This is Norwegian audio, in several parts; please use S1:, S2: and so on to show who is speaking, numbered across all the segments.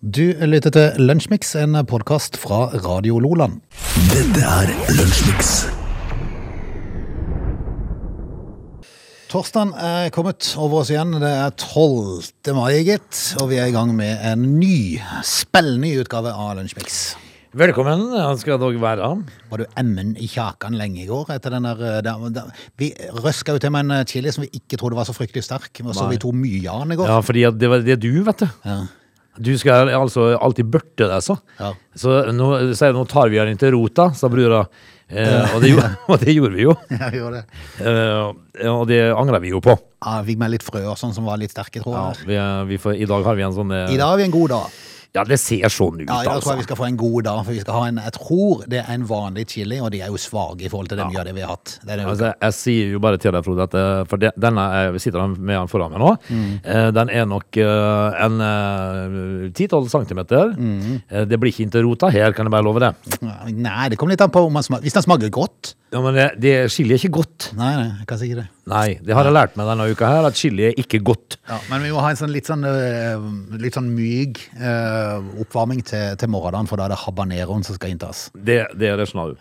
S1: Du lytter til Lunsjmix, en podkast fra Radio Loland.
S2: Dette er Lunsjmix.
S1: Torsdagen er kommet over oss igjen. Det er 12. mai, gitt. Og vi er i gang med en ny, spillende utgave av Lunsjmix.
S3: Velkommen skal dere være.
S1: Var du emmen i kjakan lenge i går? etter den der, eh, der, der Vi røska jo til med en chili som vi ikke trodde var så fryktelig sterk. Og så vi to mye av den i går.
S3: Ja, fordi det var det du, vet du.
S1: Ja.
S3: Du skal altså alltid børte deg, så.
S1: Ja.
S3: Så nå, sier nå tar vi den til rota, sa brura. Eh, og, det gjorde, og det gjorde vi jo.
S1: Jeg gjorde det.
S3: Eh, og det angrer vi jo på.
S1: Ja, jeg fikk med litt frø og sånn som var litt sterke, tror
S3: Ja, vi, vi får, I dag har vi en sånn eh,
S1: I dag har vi en god dag.
S3: Ja, det ser sånn ut,
S1: Ja, jeg tror
S3: altså.
S1: jeg vi skal få en god dag, for vi skal ha en, jeg tror det er en vanlig chili, og de er jo svage i forhold til det mye av det vi har hatt. Det er det
S3: Altså, jeg, sier jo bare til deg, Frode, at eh, for denne jeg sitter med den foran meg nå.
S1: Mm.
S3: Eh, den er nok eh, en eh, 10-12 centimeter.
S1: Mm.
S3: Det blir ikke inntil rota her, kan jeg bare love det.
S1: Nei, det kommer litt an på om man smaker. Hvis den smaker godt.
S3: Ja, men det, det skiller ikke godt.
S1: Nei, nei, si ikke det.
S3: Nei, det har jeg lært meg denne uka her, at chili er ikke godt.
S1: Ja, men vi må ha en sånn litt sånn, øh, litt sånn myk øh, oppvarming til, til morgendagen, for da er det habaneroen som skal inntas.
S3: Det, det er rasjonalt.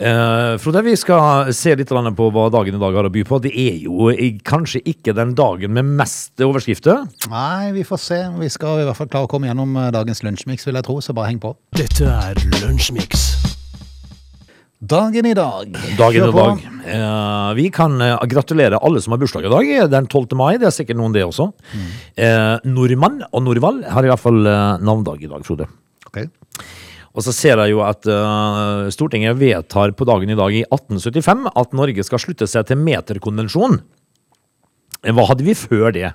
S3: Eh, Frode, vi skal se litt på hva dagen i dag har å by på. Det er jo kanskje ikke den dagen med mest overskrifter.
S1: Nei, vi får se. Vi skal i hvert fall klare å komme gjennom dagens lunsjmiks, vil jeg tro, så bare heng på.
S2: Dette er Lunsjmix.
S1: Dagen i dag.
S3: Dagen i dag. Eh, vi kan eh, gratulere alle som har bursdag i dag. Den 12. mai. Det er sikkert noen det også. Eh, Nordmann og Norvald har i hvert fall eh, navndag i dag, Frode.
S1: Okay.
S3: Og så ser jeg jo at eh, Stortinget vedtar på dagen i dag i 1875 at Norge skal slutte seg til meterkonvensjonen. Eh, Hva hadde vi før det?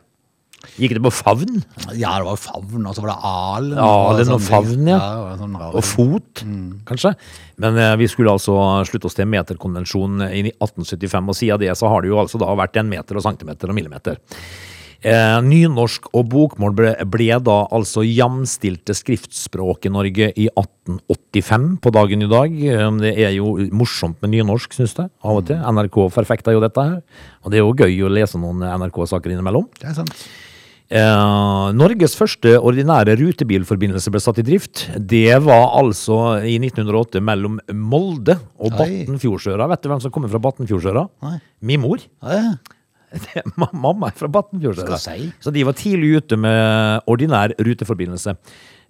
S3: Gikk det på favn
S1: Ja, det var favn, og så var det alen.
S3: Alen og
S1: sånne
S3: favn, ja.
S1: det var sånn
S3: og fot, kanskje? Men eh, vi skulle altså slutte oss til meterkonvensjonen i 1875, og siden det så har det jo altså da vært en meter og centimeter og millimeter. Eh, nynorsk og bokmål ble, ble da altså jamstilte skriftspråk i Norge i 1885 på dagen i dag. Eh, Det er jo morsomt med nynorsk, synes jeg, av og til. NRK perfekter jo dette her. Og det er jo gøy å lese noen NRK-saker innimellom.
S1: Det er sant.
S3: Eh, Norges første ordinære rutebilforbindelse ble satt i drift. Det var altså i 1908 mellom Molde og
S1: Oi.
S3: Vet du hvem som kommer fra Batnfjordsøra?
S1: Nei.
S3: Min mor.
S1: Ja.
S3: Det Mamma er fra Batnfjordsøra.
S1: Si.
S3: Så de var tidlig ute med ordinær ruteforbindelse.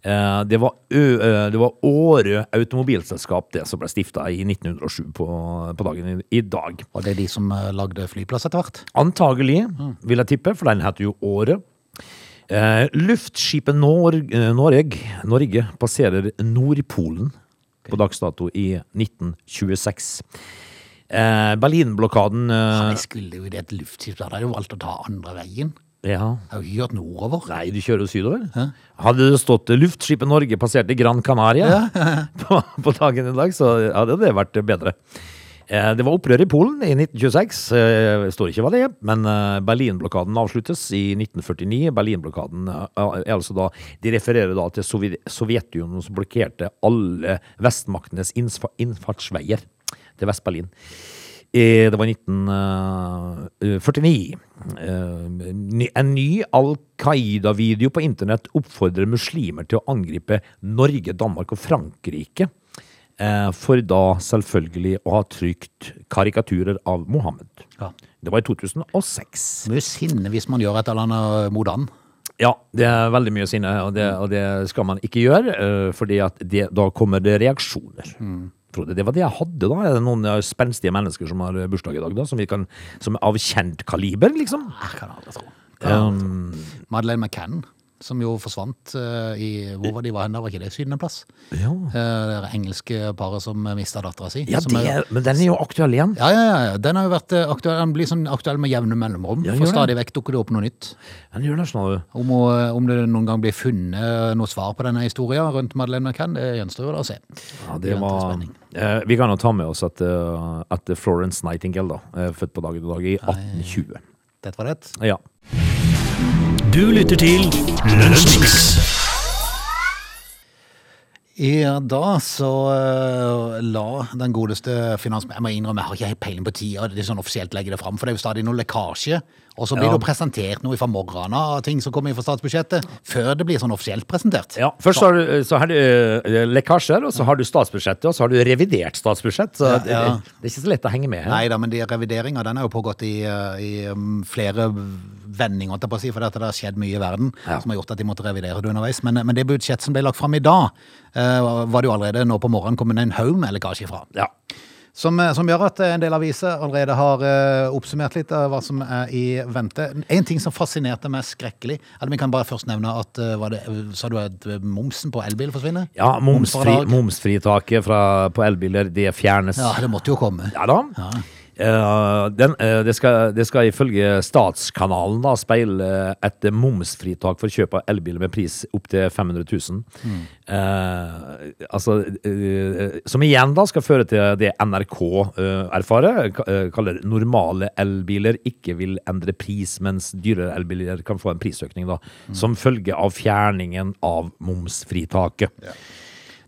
S3: Eh, Det var, Ø, eh, det var Årø automobilselskap det som ble stifta i 1907 på, på dagen i, i dag.
S1: Var det de som øh, lagde flyplass etter hvert.
S3: Antagelig, vil jeg tippe, for den heter jo Åre. Eh, luftskipet Nor Noreg, Norge, passerer Nordpolen på dags dato i 1926. Eh, Berlinblokaden eh,
S1: Jeg skulle jo i det et luftskip, da hadde jeg jo valgt å ta andre veien.
S3: Ja.
S1: Jeg har jo ikke gjort nordover.
S3: Nei, du kjører jo sydover. Hadde det stått eh, 'Luftskipet Norge passerte Gran Canaria' på, på dagen i dag, så hadde det vært bedre. Eh, Det var opprør i Polen i 1926. Eh, Det står ikke hva det er, men eh, Berlinblokaden avsluttes i 1949. Berlinblokaden eh, er altså da De refererer da til Sovjetunionen som blokkerte alle vestmaktenes innfartsveier til Vest-Berlin. Eh, Det var 1949. Eh, En ny Al Qaida-video på internett oppfordrer muslimer til å angripe Norge, Danmark og Frankrike. Eh, For da selvfølgelig å ha trykt karikaturer av Mohammed.
S1: Ja.
S3: Det var i 2006.
S1: Mye sinne hvis man gjør et eller annet mot han.
S3: Ja, det er veldig mye sinne, og det, og det skal man ikke gjøre, eh, fordi det, da kommer det reaksjoner. Mm. det var det jeg hadde da. Er det noen eh, spenstige mennesker som har bursdag i dag, da? Som, vi kan, som er av kjent kaliber, liksom?
S1: Jeg kan aldri tro. Tro. Madeleine McCann, som jo forsvant eh, i Hvor var de var hen? Var ikke det Syden en plass?
S3: Ja,
S1: Eh, Det engelske paret som mista dattera si.
S3: ja
S1: som
S3: det,
S1: er-
S3: men den er jo aktuell igjen.
S1: ja, ja, ja. Den har jo vært eh, aktuell, den blir sånn aktuell med jevne mellomrom.
S3: Ja,
S1: For stadig vekk dukker det opp noe nytt.
S3: Den gjør det noe.
S1: Om, å- om det noen gang blir funnet noe svar på denne historien rundt Madeleine McCann, det gjenstår jo da å se.
S3: Ja,
S1: Vi
S3: det
S1: venter i
S3: var,
S1: spenning.
S3: eh, vi kan jo ta med oss at, eh, at Florence Nightingale da, er født på dagen i dag i 1820.
S1: Dette var det.
S3: Ja.
S2: Du lytter til Lunsjmix.
S1: I dag så eh, la den godeste finansministeren Jeg må innrømme, jeg har ikke helt peiling på tida de sånn offisielt legger det fram, for det er jo stadig noe lekkasje. Og så blir det jo presentert noe fra morgenen av ting som kommer fra statsbudsjettet, før det blir sånn offisielt presentert.
S3: Ja, Først så har du, så har du eh, lekkasjer, og så har du statsbudsjettet, og så har du revidert statsbudsjett. Så
S1: Ja,
S3: det,
S1: ja.
S3: det er ikke så lett å henge med her.
S1: Nei da, men de revideringa den er jo pågått i, eh, i um, flere vendinger, holdt jeg på å si, for det har skjedd mye i verden
S3: Ja.
S1: som har gjort at de måtte revidere det underveis. Men, men det budsjettet som ble lagt fram i dag, eh, var det jo allerede nå på morgenen kommet en haug med lekkasje fra.
S3: Ja.
S1: Som, eh, som gjør at en del aviser allerede har uh, oppsummert litt av hva som er i vente. En ting som fascinerte meg skrekkelig eller Vi kan bare først nevne at uh, var det, Sa du at eh, momsen på elbil forsvinner?
S3: Ja, momsfri,
S1: Moms
S3: momsfritaket fra, på elbiler, det fjernes.
S1: Ja, det måtte jo komme.
S3: Ja da. Eh, den, uh, det, skal, det skal ifølge Statskanalen da speile et momsfritak for kjøp av elbiler med pris opptil 500 000. Eh, altså, eh, som igjen da skal føre til det NRK erfarer, ka- kaller normale elbiler ikke vil endre pris, mens dyrere elbiler kan få en prisøkning da, som følge av fjerningen av momsfritaket.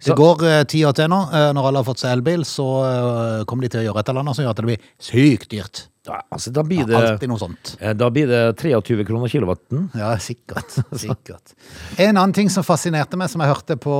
S1: Det går ti tida til nå. Eh, når alle har fått seg elbil, så eh, kommer de til å gjøre et eller annet som gjør at det blir sykt dyrt.
S3: Ja, altså, da blir
S1: Ja,
S3: det,
S1: alltid noe sånt.
S3: eh, da blir det 23 kroner kilowatten.
S1: Ja, sikkert. sikkert. En annen ting som fascinerte meg, som jeg hørte på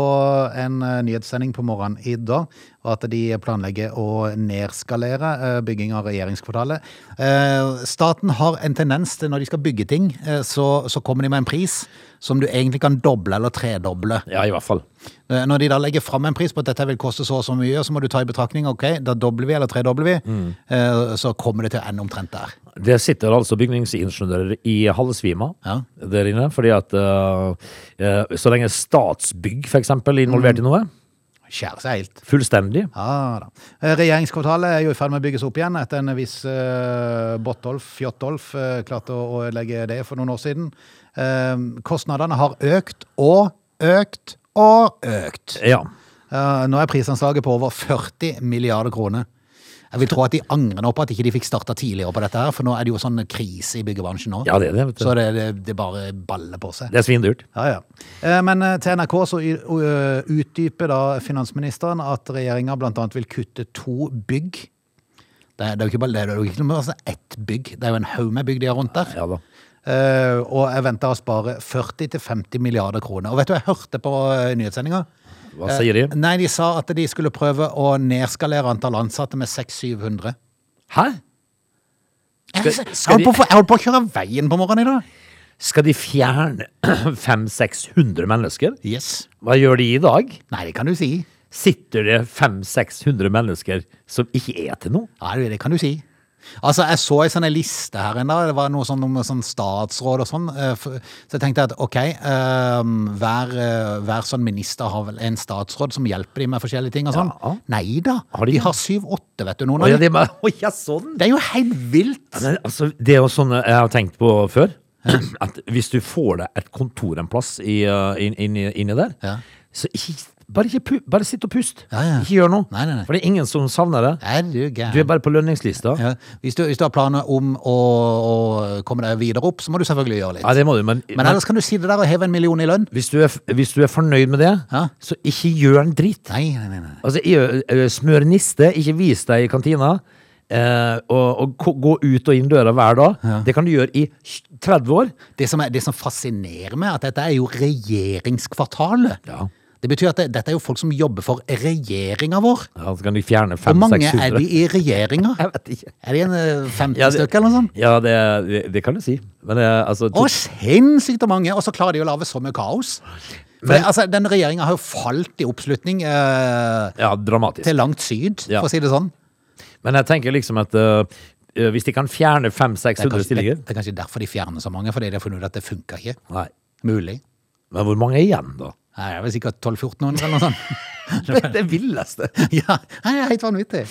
S1: en eh, nyhetssending på morgenen i dag, var at de planlegger å nedskalere eh, bygging av regjeringskvartalet. Eh, Staten har en tendens til når de skal bygge ting, eh, så, så kommer de med en pris som du egentlig kan doble eller tredoble.
S3: Ja, i hvert fall.
S1: Eh, Når de da legger fram en pris på at dette vil koste så og så mye, så må du ta i betraktning ok, da dobler vi eller tredobler vi, Mm. så kommer det til å ende omtrent der.
S3: Det sitter altså bygningsingeniører i halvsvima
S1: Ja.
S3: der inne, fordi at eh, eh, så lenge Statsbygg eksempel er involvert i noe,
S1: Skjærer seg helt.
S3: fullstendig,
S1: Ja da. Eh, Regjeringskvartalet er jo i ferd med å bygges opp igjen etter en viss uh, Botolf, Fjottolf, uh, klarte å, å legge det for noen år siden. Eh, kostnadene har økt og økt og økt.
S3: ja.
S1: Eh, nå er prisanslaget på over 40 milliarder kroner. Jeg vil tro at de angrer nå på at ikke de fikk starta tidligere på dette her, for nå er det jo sånn krise i byggebransjen nå.
S3: Ja, det er det.
S1: Så det, det, det bare baller på seg.
S3: Det er svindyrt.
S1: Ja, ja. Eh, Men eh, til NRK så utdyper da finansministeren at regjeringa annet vil kutte to bygg. Det er, det er jo ikke bare det er jo ikke noe altså ett bygg, det er jo en haug med bygg de har rundt der.
S3: Ja da.
S1: Eh, og jeg venter å spare 40-50 milliarder kroner. Og vet du, jeg hørte på uh, nyhetssendinga.
S3: Hva sier de?
S1: Nei, de sa at de skulle prøve å nedskalere antall ansatte med 600-700.
S3: Hæ?
S1: Jeg
S3: Skal-
S1: jeg holdt på, jeg holdt på å kjøre veien på morgenen i dag.
S3: Skal de fjerne 500-600 mennesker?
S1: Yes.
S3: Hva gjør de i dag?
S1: Nei, det kan du si.
S3: Sitter det 500-600 mennesker som ikke er til noe?
S1: Det det kan du si. Altså, Jeg så ei sånn liste her inne. Det var noe sånn om sånn statsråd og sånn. eh, Så jeg tenkte at ok, eh, hver, eh, hver sånn minister har vel en statsråd som hjelper dem med forskjellige ting og sånn.
S3: Ja.
S1: Nei da.
S3: Har de
S1: de har syv-åtte, vet du. Noen av
S3: ja,
S1: de,
S3: det, bare, å, ja, sånn.
S1: Det er jo helt vilt.
S3: Men, altså, det er jo sånn jeg har tenkt på før. At hvis du får deg et kontor en plass inni, der,
S1: Ja.
S3: så ikke, bare, ikke bare sitt og pust.
S1: Ja, ja.
S3: Ikke gjør noe.
S1: Nei, nei, nei.
S3: For det er ingen som savner det.
S1: Du
S3: Du er bare på lønningslista. Ja,
S1: Ja. Hvis, du, hvis du har planer om å, å komme deg videre opp, så må du selvfølgelig gjøre litt.
S3: du, men,
S1: Men ellers kan du sitte der og heve en million i lønn.
S3: hvis, du er, hvis du er fornøyd med det,
S1: Ja.
S3: så ikke gjør en dritt.
S1: Nei, nei, nei.
S3: Altså, eh, smør niste, ikke vis deg i kantina. Eh, og, og gå ut og inn døra hver dag. Det kan du gjøre i 30 år.
S1: Det som, er, det som fascinerer meg, at dette er jo regjeringskvartalet.
S3: Ja.
S1: Det betyr at det, dette er jo folk som jobber for regjeringa vår.
S3: Ja, så kan de fjerne
S1: Hvor mange er de i regjeringa?
S3: Jeg vet ikke.
S1: Er de en eh, 15
S3: Ja,
S1: stykker eller noe sånt?
S3: Ja, det, det, det kan du si. Men det, altså, to,
S1: Å, sinnssykt mange! Og så klarer de å lage så mye kaos. For det, altså, Den regjeringa har jo falt i oppslutning eh,
S3: ja, dramatisk.
S1: til langt syd,
S3: Ja.
S1: for å si det sånn.
S3: Men jeg tenker liksom at øh, hvis de kan fjerne
S1: Det er,
S3: 500-600
S1: stillinger det, det er kanskje derfor de fjerner så mange, fordi de har funnet ut at det funka ikke.
S3: Nei.
S1: Mulig.
S3: Men hvor mange er igjen, da?
S1: Nei, Det er vel sikkert 1200-1400 eller noe sånt.
S3: Det er det villeste.
S1: ja, nei, det er helt vanvittig.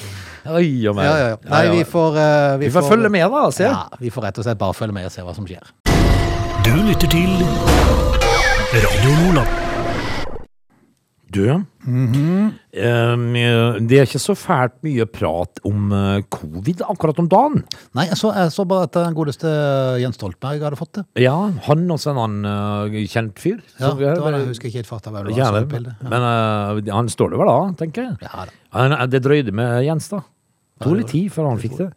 S3: Oi.
S1: Ja, ja, ja. Nei, vi får, uh,
S3: Vi får følge med, da. Se.
S1: Ja, vi får rett og slett bare følge med og se hva som skjer.
S2: Du lytter til Radio Nordland.
S3: Du, um, det er ikke så fælt mye prat om eh, covid akkurat om dagen.
S1: Nei, jeg så, jeg så bare at den godeste Jens Stoltenberg hadde fått det.
S3: Ja, han også en annen uh, kjent fyr.
S1: Ja, det var det, jeg husker ikke helt farta bildet.
S3: Men uh, han står det vel da, tenker jeg.
S1: Ja da.
S3: Han, det drøyde med Jens, da. Det tok litt tid før han fikk det.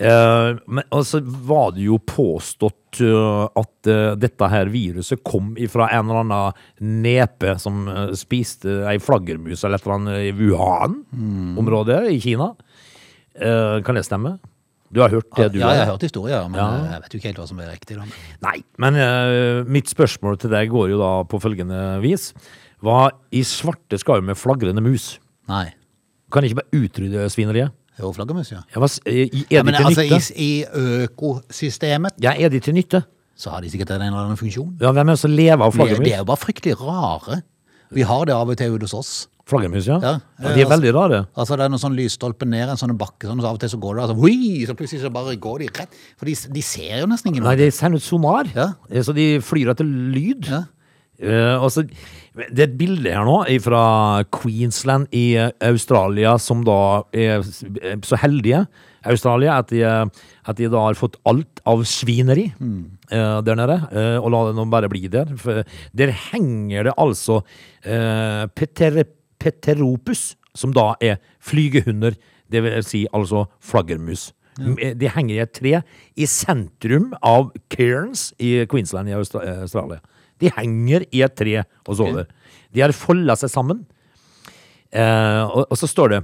S3: Eh, men altså var det jo påstått eh, at eh, dette her viruset kom fra en eller annen nepe som spiste ei flaggermus eller et eller annet i Wuhan-området i Kina. Kan det stemme? Du har hørt det, du?
S1: Ja, jeg har hørt historier, men
S3: Ja.
S1: jeg vet jo ikke helt hva som er riktig. da.
S3: Nei, men mitt spørsmål til deg går jo da på følgende vis. Hva i svarte skal jo med flagrende mus?
S1: Nei.
S3: Kan ikke bare utrydde svineriet?
S1: Jo, flaggermus, ja.
S3: Ja, er de
S1: ja men altså, i, I økosystemet
S3: Ja, er de til nytte?
S1: så har de sikkert en eller annen funksjon.
S3: Ja, hvem er det som lever av
S1: er-
S3: flaggermus?
S1: de er jo bare fryktelig rare. Vi har det av og til ute hos oss.
S3: Flaggermus, ja.
S1: Ja,
S3: ja. De er
S1: altså-
S3: veldig rare.
S1: Altså Det er noen sånn lysstolpe ned en sånn bakke, sånn, så av og til så går det altså, hui, så plutselig så bare går de rett. For de, de ser jo nesten ingen.
S3: Nei, de sender ut sonar,
S1: Ja.
S3: Eh, så de flyr etter lyd.
S1: Ja.
S3: Eh, altså, det er et bilde her nå fra Queensland i eh, Australia, som da er er så heldige, Australia, at de, eh, at de da har fått alt av svineri eh, der nede, Uh, og la det nå bare bli der. For der henger det altså eh, peter, peteropus, som da er flygehunder, det vil si altså flaggermus. Ja. De henger i et tre i sentrum av Cairns i Queensland i Austra- eh, Australia. De henger i et tre og sover. De har folda seg sammen. Eh, og, og så står det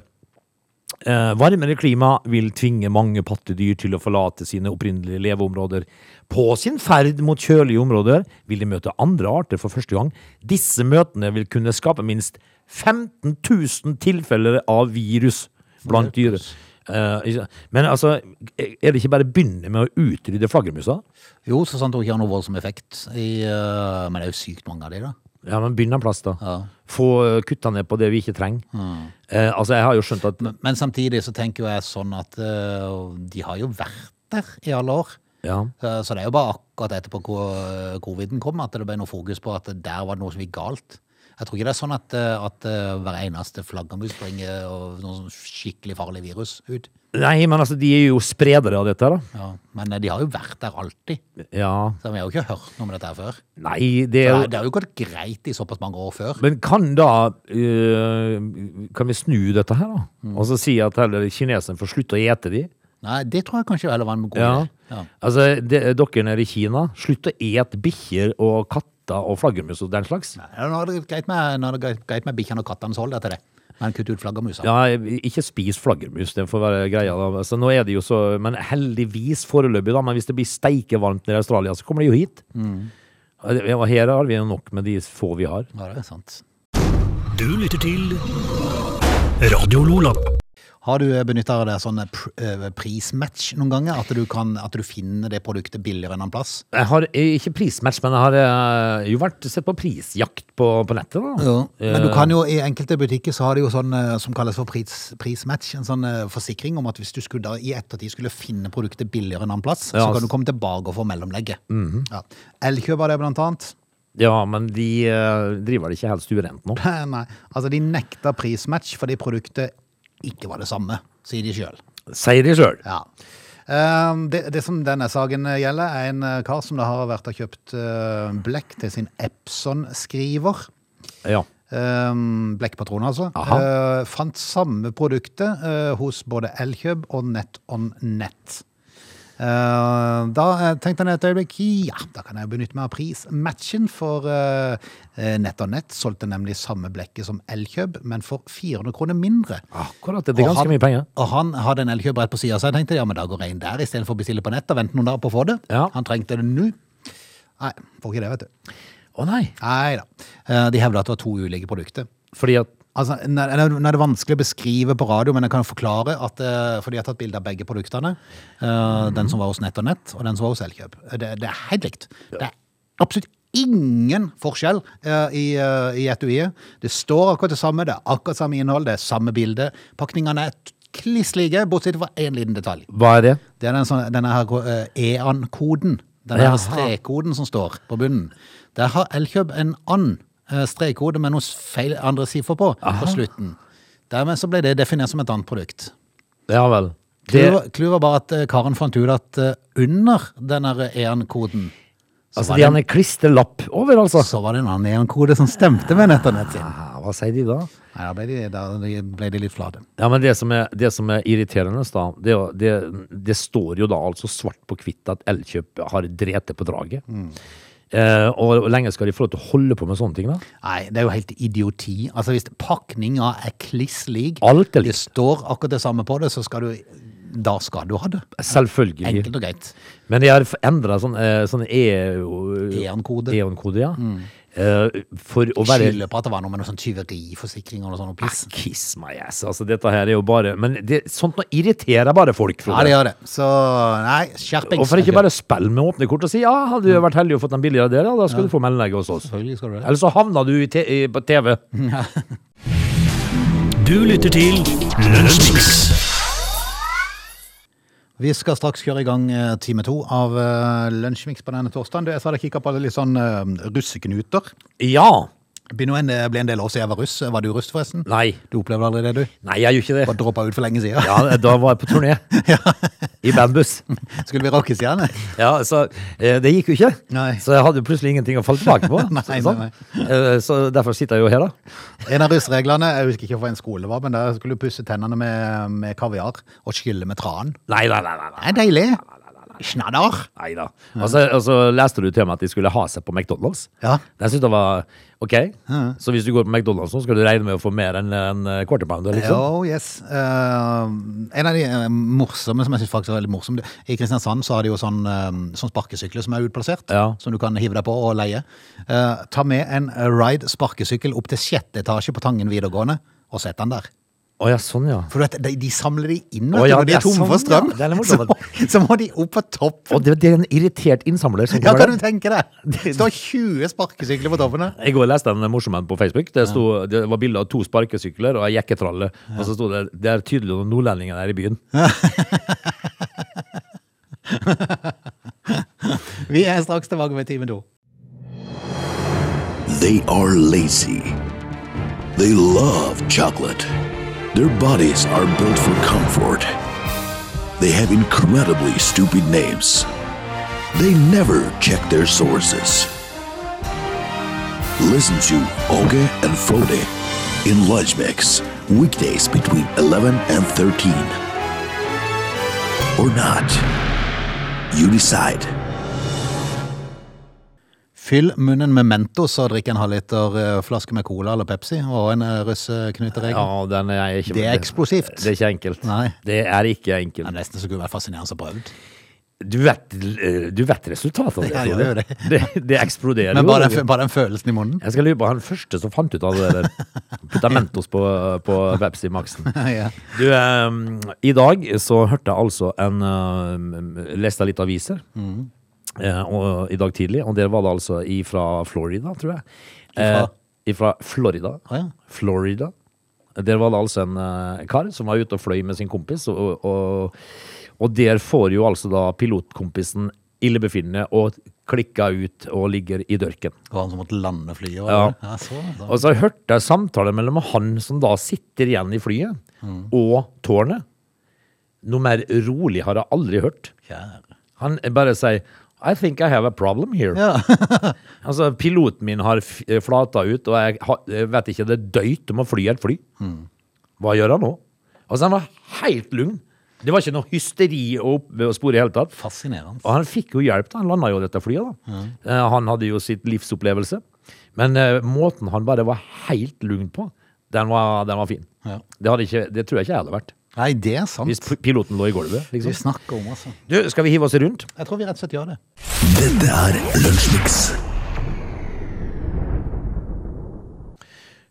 S3: eh, Varmere klima vil tvinge mange pattedyr til å forlate sine opprinnelige leveområder. På sin ferd mot kjølige områder vil de møte andre arter for første gang. Disse møtene vil kunne skape minst 15 000 tilfeller av virus blant dyr. Eh, men altså, er det ikke bare å begynne med å utrydde flaggermusa?
S1: Jo, så sant det ikke har noe voldsom effekt. I, uh, men det er jo sykt mange av de, da.
S3: Ja, men begynn en plass, da.
S1: Ja.
S3: Få kutta ned på det vi ikke trenger. Eh, altså, jeg har jo skjønt at
S1: Men, men samtidig så tenker jeg sånn at uh, de har jo vært der i alle år.
S3: Ja.
S1: Så så det er jo bare akkurat etterpå hvor coviden kom at det ble noe fokus på at der var det noe som gikk galt. Jeg tror ikke det er sånn at, øh, at øh, hver eneste flaggermus bringer og noe sånn skikkelig farlig virus ut.
S3: Nei, men altså, de er jo spredere av dette, da.
S1: Ja. Men de har jo vært der alltid.
S3: Ja.
S1: Så vi har jo ikke hørt noe om dette her før.
S3: Nei, det er
S1: det, det har jo gått greit i såpass mange år før.
S3: Men kan da øh, Kan vi snu dette her, da?
S1: Mm.
S3: Og så si at heller kineserne får slutte å ete de?
S1: Nei, det tror jeg kanskje heller var en god
S3: Ja.
S1: idé. Ja.
S3: Altså, det, dere nede i Kina, slutt å ete bikkjer og katter og flaggermus og den slags.
S1: Nei, Nå er det greit med, nå er det greit- greit med bikkjene og kattene, så hold deg til det. Men kutt ut flaggermusa.
S3: Ja, ikke spis flaggermus, det får være greia. Da. Altså, nå er det jo så, men heldigvis foreløpig, da. Men hvis det blir steikevarmt nede i Australia, så kommer de jo hit.
S1: Mm.
S3: Og her har vi jo nok med de få vi har.
S1: Ja, det er sant.
S2: Du lytter til Radio Lola.
S1: Har du benytta deg av sånn pr prismatch noen ganger? At du, kan, at du finner det produktet billigere en annen plass?
S3: Jeg har eh, ikke prismatch, men jeg har eh, jo vært sett på prisjakt på, på nettet. da.
S1: Men du kan jo, i enkelte butikker så har de jo sånn som kalles for pris, prismatch. En sånn forsikring om at hvis du skulle da i ettertid skulle finne produktet billigere en annen plass,
S3: Ja,
S1: så kan du komme tilbake og få mellomlegget. ja. Elkjøp har det blant annet.
S3: Ja, men de driver det ikke helst urent nå.
S1: Nei, altså de nekter prismatch fordi produktet ikke var det samme, sier de sjøl.
S3: Sier de sjøl.
S1: Ja. Um, det, det som denne saken gjelder, er en eh, kar som da har vært og kjøpt uh, blekk til sin Epson-skriver.
S3: Ja.
S1: Blekkpatroner, altså.
S3: Aha.
S1: Uh, fant samme produktet hos både Elkjøp og NetOnNet. Uh, da eh, tenkte han et øyeblikk ja, da kan jeg benytte meg av prismatchen, for Nett og Nett solgte nemlig samme blekket som Elkjøp, men for 400 kroner mindre.
S3: Akkurat. Det er ganske
S1: han-
S3: mye penger.
S1: Og han hadde en elkjøp rett på sida, så jeg tenkte ja, men da går jeg inn der istedenfor å bestille på nett og vente noen dager på å få det.
S3: Ja.
S1: Han trengte det nå. Nei, får ikke det, vet du.
S3: Å nei.
S1: Nei da. Eh, De hevda at det var to ulike produkter.
S3: Fordi at
S1: Altså, Nå er det- vanskelig å beskrive på radio, men jeg kan forklare at eh, For de har tatt bilde av begge produktene. Eh, Den som var hos Nett og Nett, og den som var hos Elkjøp. Det, det er helt likt. Det er absolutt ingen forskjell eh, i, eh, i etuiet. Det står akkurat det samme, det er akkurat samme innhold, det er samme bilde. Pakningene er kliss like, bortsett fra én liten detalj.
S3: Hva er det?
S1: Det er den sånne, denne her eh, EAN-koden. Denne her strekkoden som står på bunnen. Der har Elkjøp en and strekkode med noen feil andre siffer på på slutten. Dermed så ble det definert som et annet produkt.
S3: Ja vel. Det,
S1: Clouet var- var bare at eh, karen fant ut at eh, under den EAN-koden
S3: altså,
S1: var
S3: de hadde en klisterlapp over, altså.
S1: så var det en annen EAN-kode som stemte med Netternett sin.
S3: Ah, Hva sier de da?
S1: Nei, da ble de, da ble de litt flate.
S3: Ja, men det som er, det som er irriterende, da, det, det, det står jo da altså svart på hvitt at Elkjøp har drete på draget. Eh, og hvor lenge skal de få lov til å holde på med sånne ting, da?
S1: Nei, det er jo helt idioti. Altså Hvis pakninga er kliss lik, det står akkurat det samme på det, så skal du Da skal du ha det.
S3: Selvfølgelig.
S1: Enkelt og greit.
S3: Men de har endra sånn, eh, sånn
S1: E-on-kode.
S3: EON-kode, ja. Eh, for å være
S1: Skylder på at det var noe med noe sånn tyveriforsikring og noe sånt. piss.
S3: Kiss my ass. Altså, dette her er jo bare Men det, sånt noe irriterer bare folk.
S1: Ja, det gjør det. Så nei, skjerpings.
S3: Hvorfor ikke bare spille med åpne kort og si ja, hadde du vært heldig og fått den billigere der, ja, da skal du få mellomlegget hos oss.
S1: Skal du.
S3: Eller så havna du i i, på TV.
S2: Du lytter til Lunsjmix.
S1: Vi skal straks kjøre i gang eh, time to av uh, Lunsjmix på denne torsdagen. Jeg sa hadde kikka på litt sånn uh, russeknuter.
S3: Ja.
S1: Det ble nå en, del år siden jeg var russ. Var du russ, forresten?
S3: Nei.
S1: Du opplevde aldri det, du?
S3: Nei, jeg gjør ikke det.
S1: Bare droppa ut for lenge siden.
S3: Ja, da var jeg på turné. ja. I bandbuss.
S1: Skulle vi rockestjerne?
S3: Ja, så eh, det gikk jo ikke.
S1: Nei.
S3: Så jeg hadde plutselig ingenting å falle tilbake på.
S1: Nei, nei,
S3: sånn. Eh, Så derfor sitter jeg jo her, da.
S1: En av russreglene, jeg husker ikke hva en skole var, men der skulle du pusse tennene med, med kaviar og skylle med tran.
S3: Nei, nei, nei. nei, nei.
S1: Det er deilig. Snadder.
S3: Nei da. Og så, og så leste du til meg at de skulle ha seg på McDonald's.
S1: Ja.
S3: Jeg syntes det var ok. Så hvis du går på McDonald's nå, skal du regne med å få mer enn en quarter pounder, liksom?
S1: Oh, yes. Uh, en av de eh, morsomme som jeg synes faktisk er veldig morsom I Kristiansand så har de jo sånn, sånn sparkesykler som er utplassert,
S3: Ja.
S1: som du kan hive deg på og leie. Uh, ta med en Ride sparkesykkel opp til sjette etasje på Tangen videregående, og sett den der.
S3: Å ja, sånn ja.
S1: For du vet, de, de samler de inn, oh,
S3: ja,
S1: når de
S3: det
S1: er tomme
S3: sånn,
S1: for strøm.
S3: ja. Det er
S1: så, så må de opp på topp.
S3: Og det, det er en irritert innsamler som
S1: Ja, kan du tenke deg? Det står 20 sparkesykler på toppen Jeg
S3: går går leste en morsom en på Facebook. Det, sto, det var bilde av to sparkesykler og ei jekketralle. Og så sto det det er tydelig noen nordlendinger er i byen.
S1: Vi er straks tilbake med time to.
S4: They are lazy. They love chocolate. Their bodies are built for comfort. They have incredibly stupid names. They never check their sources. Listen to Oge and Frode in Lunch Mix, weekdays between 11 and 13. Or not. You decide.
S1: Fyll munnen med Mentos og drikk en halvliter eh, flaske med cola eller Pepsi og en uh, russeknuteregel.
S3: Ja, den er ikke
S1: Det er eksplosivt.
S3: Det er ikke enkelt.
S1: Nei.
S3: Det er ikke
S1: Det
S3: enkelt.
S1: er nesten så kunne vært fascinerende å prøve.
S3: Du vet, eh, du vet resultatet av det.
S1: Ja, jeg gjør det.
S3: det. Det eksploderer
S1: Men bare den, bare den følelsen i munnen.
S3: Jeg skal lure på han første som fant ut av det der. Putta Mentos på, på Pepsi Maxen.
S1: ja.
S3: Du, um, i dag så hørte jeg altså en uh, Leste litt aviser. Eh, og, I dag tidlig. Og der var det altså ifra Florida, tror jeg.
S1: Ifra?
S3: Eh, ifra Florida.
S1: Ah, ja.
S3: Florida. Der var det altså en eh, kar som var ute og fløy med sin kompis, og, og, og der får jo altså da pilotkompisen illebefinnende og klikka ut og ligger i dørken.
S1: Og han som måtte lande flyet.
S3: Ja.
S1: ja så.
S3: Og så hørte jeg samtale mellom han som da sitter igjen i flyet, og tårnet. Noe mer rolig har jeg aldri hørt.
S1: Kjære.
S3: Han bare sier I think I have a problem here.
S1: Ja.
S3: Altså, piloten min har eh, flata ut, og jeg, vet ikke, det døyt om å fly et fly. Hva gjør han nå? Altså, han var helt lugn. Det var ikke noe hysteri å å spore i hele tatt.
S1: Fascinerende.
S3: Og han fikk jo hjelp, da. Han landa jo dette flyet, da. Eh, han hadde jo sitt livsopplevelse. Men uh, måten han bare var helt lugn på, den var, den var fin.
S1: Ja.
S3: Det, ikke, det tror jeg ikke jeg hadde vært.
S1: Nei, det er sant.
S3: Hvis piloten lå i gulvet.
S1: Vi
S3: Liksom.
S1: snakker om, altså.
S3: Du, skal vi hive oss rundt?
S1: Jeg tror vi rett og slett gjør det.
S4: Dette er Lunsjmix.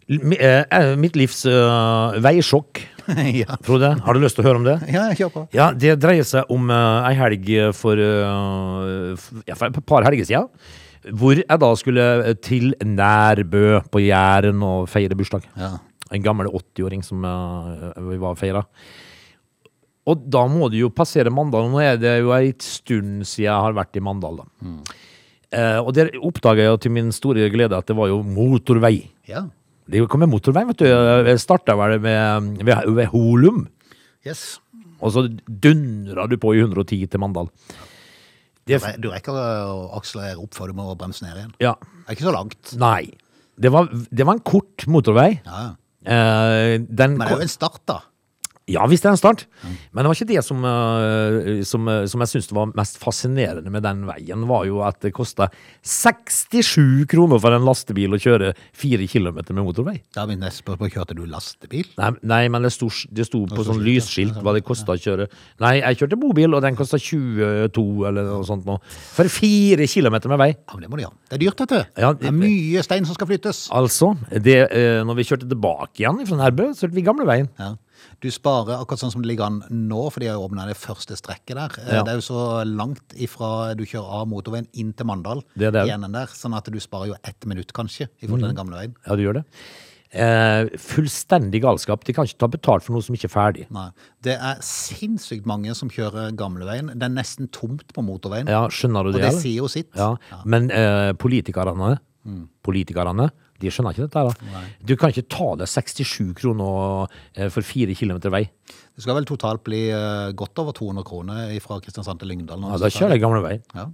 S3: Mi- eh, mitt livs uh, veisjokk,
S1: ja.
S3: Frode. Har du lyst til å høre om det?
S1: ja, kjør på.
S3: Ja, Det dreier seg om uh, ei helg for, uh, ja, for et par helger siden. Hvor jeg da skulle til Nærbø på Jæren og feire bursdag.
S1: Ja.
S3: En gammel 80-åring som eh, vi var og feira. Og da må du jo passere Mandal. Nå er det jo ei stund siden jeg har vært i Mandal, da. Eh, og der oppdaga jeg jo til min store glede at det var jo motorvei.
S1: Ja.
S3: Det kom med motorvei, vet du. Jeg starta vel ved, ved, ved Holum.
S1: Yes.
S3: Og så dundra du på i 110 til Mandal. Det,
S1: Du rekker å akselere opp før du må bremse ned igjen.
S3: ja,
S1: Det er ikke så langt.
S3: nei. Det var, det var en kort motorvei.
S1: Ja, Ja.
S3: Eh, den
S1: Men det er jo en start, da.
S3: Ja visst er det en start. Men det var ikke det som, eh, som, eh, som jeg syntes var mest fascinerende med den veien, var jo at det kosta 67 kroner for en lastebil å kjøre 4 km med motorvei.
S1: Da min neste spørsmål kjørte du lastebil.
S3: Nei, nei men det sto, det sto på sånn lysskilt hva det kosta å kjøre. Nei, jeg kjørte bobil, og den kosta 22 eller noe sånt nå. For 4 km med vei.
S1: Ja, men det må du gjøre. Det er dyrt, dette.
S3: Ja,
S1: det er mye stein som skal flyttes.
S3: Altså, det, eh, når vi kjørte tilbake igjen fra Nærbø, så kjørte vi gamleveien.
S1: Ja. Du sparer akkurat sånn som det ligger an nå, for de har åpna det første strekket der. Eh,
S3: Ja.
S1: Det er jo så langt ifra du kjører av motorveien inn til Mandal,
S3: Det det.
S1: der, sånn at du sparer jo ett minutt, kanskje, i forhold til den gamle veien.
S3: Ja, du gjør det. Eh, fullstendig galskap. De kan ikke ta betalt for noe som ikke er ferdig.
S1: Nei. Det er sinnssykt mange som kjører gamleveien. Det er nesten tomt på motorveien.
S3: Ja, skjønner du det?
S1: og
S3: det?
S1: det sier jo sitt.
S3: Ja, men eh, politikerne,
S1: Mm.
S3: politikerne, de skjønner ikke dette. da. Du kan ikke ta deg 67 kroner eh, for fire kilometer vei.
S1: Det skal vel totalt bli eh, godt over 200 kroner fra Kristiansand til Lyngdal. når
S3: Ja,
S1: du
S3: da
S1: skal
S3: kjører jeg gamle vei.
S1: Ja.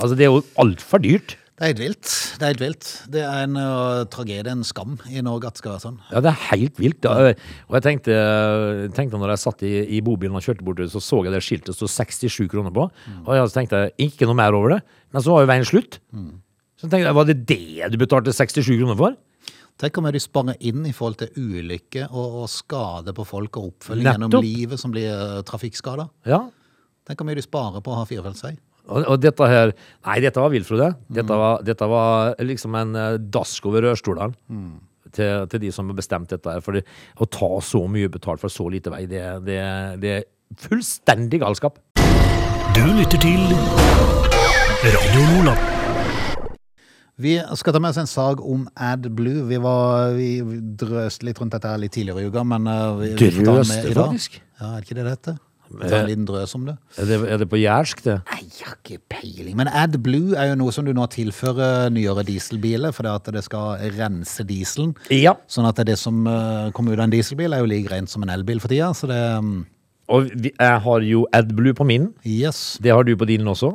S3: Altså, det er jo altfor dyrt.
S1: Det er helt vilt. Det er helt vilt. Det er en uh, tragedie, en skam i Norge at det skal være sånn.
S3: Ja, det er helt vilt. Da. Og jeg tenkte, tenkte når jeg satt i, i bobilen og kjørte bortover, så så jeg det skiltet stod 67 kroner på. Og jeg tenkte ikke noe mer over det. Men så var jo veien slutt. Så tenkte jeg, var det det du betalte 67 kroner for?
S1: Tenk hvor mye de sparer inn i forhold til ulykke og, og skade på folk og oppfølging
S3: Nettopp.
S1: gjennom livet som blir uh, trafikkskada.
S3: Ja.
S1: Tenk hvor mye de sparer på å ha firefeltsvei.
S3: Og, og dette her Nei, dette var vilt, Frode. Dette var, dette var liksom en eh, dask over rørstolene. Til, til de som har bestemt dette. her. For det, å ta så mye betalt for så lite vei, det, det, det er fullstendig galskap.
S2: Du lytter til Radio Nordland.
S1: Vi skal ta med oss en sag om AdBlue. Vi, var, vi drøste litt rundt dette her litt tidligere i uka, men uh, vi, vi får ta med
S3: Drøste,
S1: i dag.
S3: faktisk?
S1: Ja, er det ikke det det heter? Vi tar en liten drøs om det.
S3: Er det, er det på jærsk, det?
S1: Nei, jeg har ikke peiling. Men AdBlue er jo noe som du nå tilfører nyere dieselbiler, for det at det skal rense dieselen.
S3: Ja.
S1: Sånn at det som eh, kommer ut av en dieselbil, er jo like rent som en elbil for tida. Så det mm,
S3: Og vi, jeg har jo AdBlue på min.
S1: Yes.
S3: Det har du på din også.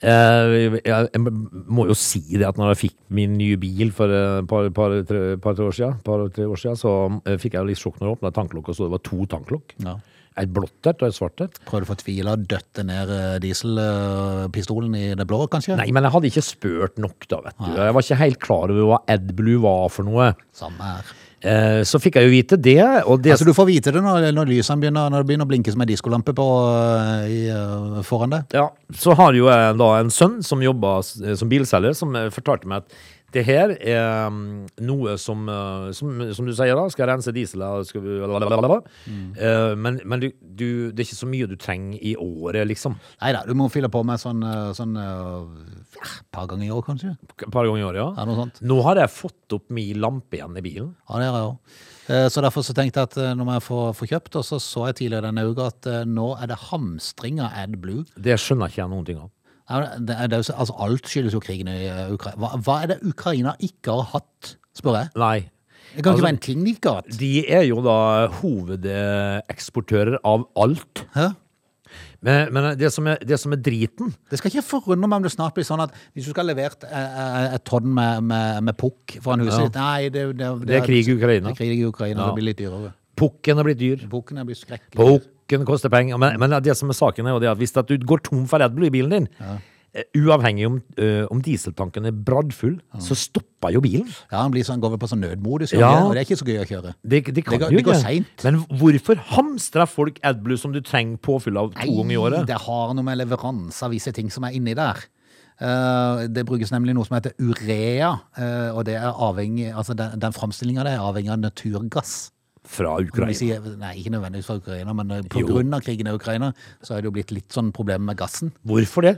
S3: Eh, jeg, jeg må jo si det at når jeg fikk min nye bil for et par, par, tre, par, tre år siden, par, tre år siden, så eh, fikk jeg litt sjokk når jeg åpna tanklokket og så det var to tanklokk.
S1: Ja.
S3: Et blått et og et svart et.
S1: Prøvde å få tvila og døtte ned eh, dieselpistolen i det blå, kanskje?
S3: Nei, men jeg hadde ikke spurt nok, da, vet du. Jeg var ikke helt klar over hva AdBlue var for noe.
S1: Samme her.
S3: Eh, så fikk jeg jo vite det, det
S1: Altså Du får vite det når, når lysene begynner, når det begynner å blinke som en diskolampe på, eh, i, eh, foran deg.
S3: Ja, så har jo jeg da en sønn som jobber som bilselger, som fortalte meg at det her er mm, noe som, eh, som, som du sier da, skal rense diesel, skal, lalalala. Eh, men, men du, du, det er ikke så mye du trenger i året, liksom.
S1: Nei da, du må fylle på med sånn, eh, sånn eh, ja, par ganger i år, kanskje.
S3: Par ganger i år,
S1: Ja,
S3: ja. Nå har jeg fått opp min lampe igjen i bilen.
S1: Ja, det har jeg òg. Så derfor så tenkte jeg at når jeg får få kjøpt, og så så jeg tidligere denne uka at nå er det hamstring av AdBlue.
S3: Det skjønner ikke jeg noen ting av.
S1: Det er, det er altså, alt skyldes jo krigen i eh, Ukraina. Hva, hva er det Ukraina ikke har hatt, spør jeg?
S3: Nei.
S1: Det kan
S3: Altså,
S1: ikke være en ting de ikke har hatt.
S3: De er jo da hovedeksportører av alt.
S1: Hæ?
S3: Men, men det, som er, det som er driten
S1: Det skal ikke forundre meg om det snart blir sånn at hvis du skal ha levert eh, eh, et tonn med, med, med pukk foran huset
S3: Ja.
S1: ditt Nei, det, det,
S3: Det er krig i Ukraina.
S1: Det er krig i Ukraina,
S3: Ja.
S1: det blir litt dyrere.
S3: Pukken er blitt dyr.
S1: Pukken er blitt skrekkelig.
S3: Pukken koster penger. Men, men det som er saken er jo det at hvis at du går tom for Red Bull i bilen din, ja. uavhengig om, uh, om dieseltanken er braddfull, så stopper jo bilen.
S1: Ja, han blir sånn, går vel på sånn nødmodus,
S3: Ja.
S1: og det er ikke så gøy å kjøre.
S3: Det, det kan
S1: Det går-
S3: jo
S1: det går seint.
S3: Men hvorfor hamstrer folk AdBlue som du trenger påfyll av to ganger i året?
S1: det har noe med leveranse av visse ting som er inni der. Uh, det brukes nemlig noe som heter urea, uh, og det er avhengig, altså den, den framstillinga er avhengig av naturgass.
S3: Fra Ukraina.
S1: sier, nei, ikke nødvendigvis fra Ukraina, men pga. på grunn av krigen i Ukraina, så har det jo blitt litt sånn problem med gassen.
S3: Hvorfor det?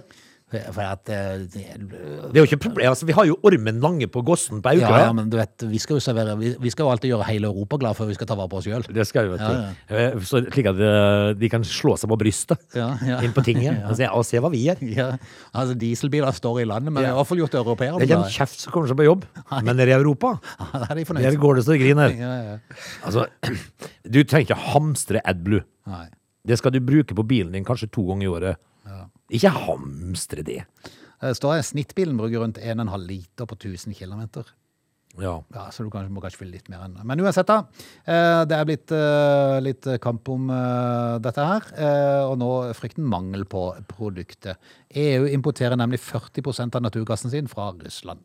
S1: For at uh, det,
S3: Det er jo ikke et problem. Altså, vi har jo Ormen Lange på Gossen på Aukra.
S1: ja, ja, men du vet, vi skal jo servere Vi, vi skal jo alltid gjøre hele Europa glad før vi skal ta vare på oss sjøl.
S3: Det skal vi, vet du.
S1: Ja,
S3: Eh, Så, slik at eh, de kan slå seg på brystet
S1: Ja, ja.
S3: inn på tinget og, se, og se hva vi gjør.
S1: Ja, altså Dieselbiler står i landet, men
S3: Ja.
S1: det har i hvert fall gjort europeere.
S3: Det er ikke en kjeft som kommer seg på jobb, men nede i Europa,
S1: Ja, det er de
S3: der går det så det griner.
S1: Ja, ja.
S3: Altså, du trenger ikke hamstre AdBlue.
S1: Nei.
S3: Det skal du bruke på bilen din kanskje to ganger i året. Ikke hamstre det.
S1: Det står at snittbilen bruker rundt 1,5 liter på 1000 km.
S3: Ja.
S1: Ja, så du kanskje, må kanskje fylle litt mer enn Men uansett, da. eh, Det er blitt eh, litt kamp om eh, dette her. eh, Og nå frykten mangel på produktet. EU importerer nemlig 40% av naturgassen sin fra Russland.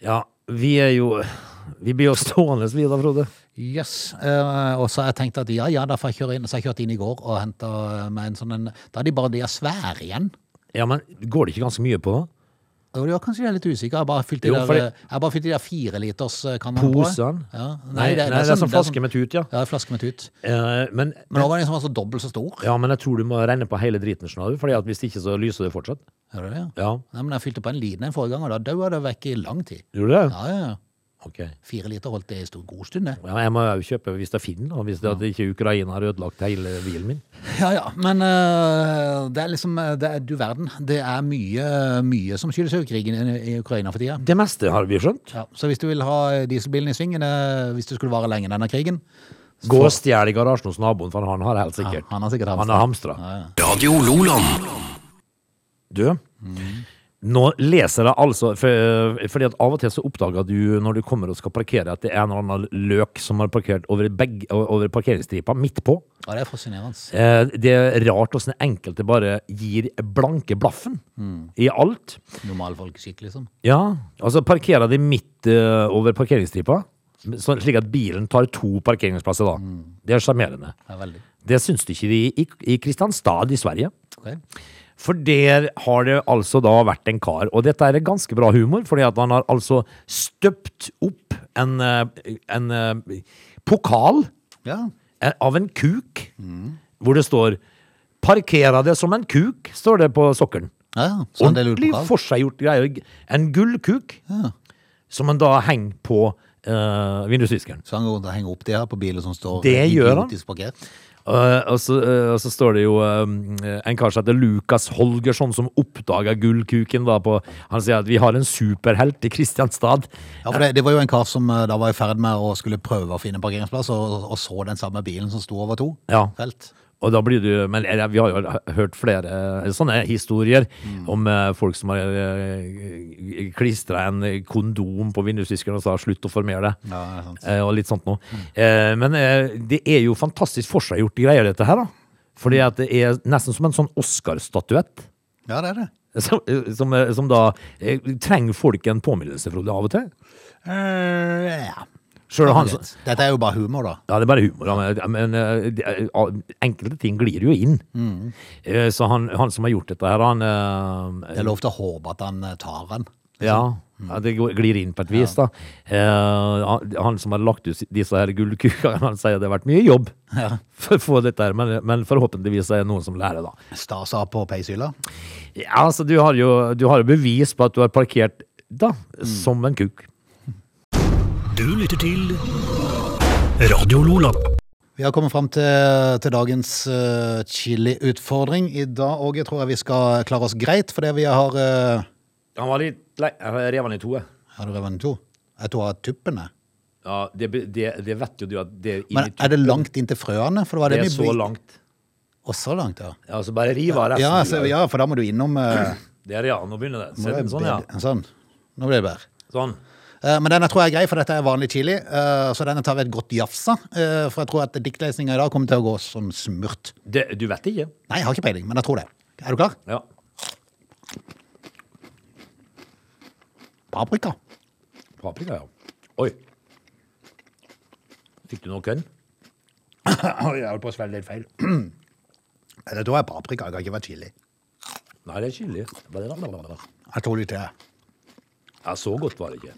S3: ja, vi er jo Vi blir jo stående, vi da, Frode.
S1: Yes. Yes. Og så har jeg tenkt at ja, ja, da får jeg kjøre inn. Så jeg kjørt inn i går og henta meg en sånn en Da er de bare de er svære igjen.
S3: Ja, men går det ikke ganske mye på da?
S1: Og det var kanskje er litt usikker. Jeg bare fylte
S3: Jo,
S1: der,
S3: det-
S1: de der fire liters eh, på.
S3: Posene?
S1: Ja.
S3: Nei, nei, det er sånn flaske med tut, ja.
S1: Ja, flaske med tut.
S3: Uh, men,
S1: Men nå var den liksom altså dobbelt så stor.
S3: ja, men jeg tror du må regne på hele driten, skjønner fordi at hvis ikke så lyser det fortsatt.
S1: Er det det?
S3: Ja,
S1: Nei, men jeg fylte på en liten en forrige gang, og da daua det vekk i lang tid.
S3: gjorde det?
S1: Ja, ja, ja.
S3: Ok.
S1: Fire liter holdt det en stor god stund.
S3: Ja, jeg må jo kjøpe hvis det finner, og hvis det at ikke Ukraina har ødelagt hele bilen min.
S1: Ja, ja. Men uh, det er liksom øh, det er, Du verden. Det er mye, mye som skyldes jo krigen i, i Ukraina for tida.
S3: Det meste har vi skjønt.
S1: Ja, så hvis du vil ha dieselbilen i svingen, øh, hvis det skulle vare lenge denne krigen
S3: Gå og stjel i garasjen hos naboen, for han har helt
S1: ja,
S3: sikkert.
S1: Han har sikkert
S3: Han
S1: hamstra.
S3: har hamstra.
S1: Ja, ja.
S2: Radio Loland.
S3: Du, nå leser jeg altså for, Fordi at av og til så oppdager du når du kommer og skal parkere, at det er en eller annen løk som har parkert over, begge, over parkeringsstripa midt på.
S1: ja, det er fascinerende.
S3: Eh, Det er rart hvordan enkelte bare gir blanke blaffen i alt.
S1: Normalfolkeskikk, liksom.
S3: Ja, altså parkerer de midt uh, over parkeringsstripa, slik at bilen tar to parkeringsplasser da. Det er sjarmerende.
S1: Det.
S3: Det syns de ikke de i, i Kristianstad i Sverige.
S1: Ok.
S3: For der har det altså da vært en kar, og dette er ganske bra humor, fordi at han har altså støpt opp en, eh, en eh, pokal
S1: Ja.
S3: eh, av en kuk, hvor det står 'Parkera det som en kuk', står det på sokkelen.
S1: ja,
S3: Ordentlig forseggjort greier. En gullkuk
S1: Ja.
S3: som han da henger på uh, vindusviskeren.
S1: Så han går rundt og henger opp det her på bilen som står
S3: Det gjør han.
S1: parkert.
S3: Uh, og, så, uh, og så står det jo um, en kar som heter Lukas Holgersson som oppdaga gullkuken. da på, Han sier at vi har en superhelt i Kristianstad.
S1: Ja, for det, det var jo en kar som eh, da var i ferd med å skulle prøve å finne parkeringsplass, og, og så den samme bilen som sto over to
S3: Ja.
S1: felt.
S3: Og da blir du, men eh, Vi har jo hørt flere eh, sånne historier om eh, folk som har uh, klistra en kondom på vindusviskeren og sa 'slutt å formere det'.
S1: Ja, det er sant.
S3: Eh, og litt sånt noe. Mm. men eh, det er jo fantastisk forseggjorte greier, dette her. da. Fordi at det er nesten som en sånn Oscar-statuett.
S1: Ja, det er det.
S3: Som, som, eh, som da eh, trenger folk en påminnelse, Frode, av og til.
S1: ja.
S3: Selv han
S1: Dette er jo bare humor, da.
S3: Ja, det er bare humor, da, men, eh, ah, enkelte ting glir jo inn. Mm. Så han, han som har gjort dette her, han eh,
S1: Det er lov til å håpe at han eh, tar den.
S3: Ja, ja, det glir inn på et vis, da. Eh, han, som har lagt ut disse her gullkukene, han sier det har vært mye jobb
S1: Ja.
S3: for å få dette her, men, men forhåpentligvis er det noen som lærer, da.
S1: Stasa på peishylla.
S3: Ja, altså, du har jo, du har jo bevis på at du har parkert da, som en kuk.
S2: Du lytter til Radio Lola.
S1: Vi har kommet fram til, til dagens uh, chili-utfordring. I dag Åge, tror jeg vi skal klare oss greit, fordi vi har uh,
S3: Han var litt lei. Jeg rev han i to. jeg.
S1: Har du revet den i to? Jeg tror jeg har tuppene.
S3: Ja, det, det, det vet jo du at det
S1: Men
S3: inni
S1: er det langt inn til frøene? For det var
S3: Det
S1: det,
S3: er så langt.
S1: Og så langt, ja.
S3: Ja, så bare riv av resten.
S1: Ja, så, ja, for da må du innom uh,
S3: Det er ja, nå begynner det- sånn, ja.
S1: sånn. Nå blir det bedre.
S3: Sånn.
S1: Eh, Men denne tror jeg er grei, for dette er vanlig chili. eh, Så denne tar vi et godt jafsa. eh, For jeg tror at diktlesninga i dag kommer til å gå som smurt.
S3: Det, du vet ikke?
S1: Nei, jeg har ikke peiling, men jeg tror det. Er du klar?
S3: Ja.
S1: Paprika.
S3: Paprika, ja. Oi. Fikk du noe kønn?
S1: Oi, jeg holdt på å svelge litt feil. Det tror jeg er paprika, det kan ikke være chili.
S3: Nei, det er chili.
S1: Jeg tror litt til.
S3: Ja, så godt var det ikke.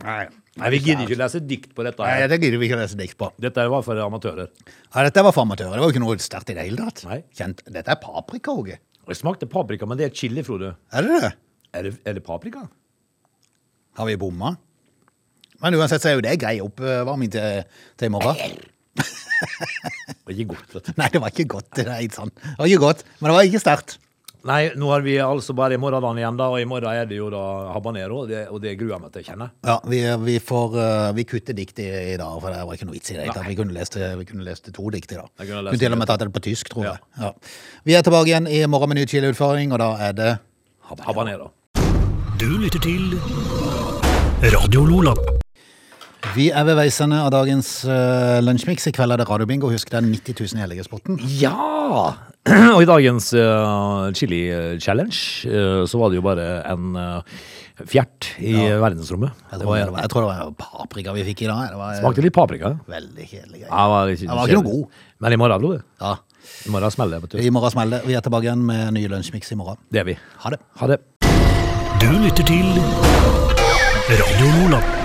S1: Nei,
S3: Nei, Vi gidder ikke lese dikt på dette.
S1: Nei,
S3: her.
S1: det gidder vi ikke lese dikt på.
S3: Dette var for amatører.
S1: Ja, dette var for amatører. Det var jo ikke noe sterkt i det hele tatt.
S3: Nei.
S1: Kjent. Dette er paprika, Åge.
S3: Det smakte paprika, men det er chili, Frode.
S1: Er det det?
S3: Er det, er det paprika?
S1: Har vi bomma? Men uansett så er jo det grei oppvarming til, til i morgen.
S3: Det var ikke godt, vet du.
S1: Nei, det var ikke godt. Det er ikke sant. Det var ikke godt, men det var ikke sterkt.
S3: Nei, nå har vi altså bare i morgendagen igjen, da, og i morgen er det jo da habanero, og det, og det gruer jeg meg til å kjenne.
S1: Ja, vi, vi får uh, Vi kutter dikt i, i dag, for det var ikke noe vits i det. Vi kunne lest, vi kunne lest to dikt i dag.
S3: Kunne
S1: Vi kunne til og med tatt det på tysk, tror jeg. Ja. Vi er tilbake igjen i morgen med ny chiliutfordring, og da er det
S3: Habanero.
S2: Du lytter til Radio Lola.
S1: Vi er ved veis ende av dagens uh, lunsjmix. I kveld er det radiobingo. Husk det er 90 000 i Helgespotten.
S3: Ja! Og i dagens uh, chili challenge uh, så var det jo bare en uh, fjert i verdensrommet.
S1: Jeg
S3: Det
S1: tror,
S3: var,
S1: det var, jeg tror det var paprika vi fikk i dag. Det var eh,
S3: smakte litt paprika.
S1: veldig kjedelig.
S3: Ja, det var, ikke,
S1: var ikke noe god.
S3: Men i morgen, Frode.
S1: Ja.
S3: I morgen smeller det.
S1: I morgen smeller det. Vi er tilbake igjen med ny lunsjmix i morgen.
S3: Det er vi.
S1: Ha det.
S3: Ha det.
S2: Du lytter til Radio Lola.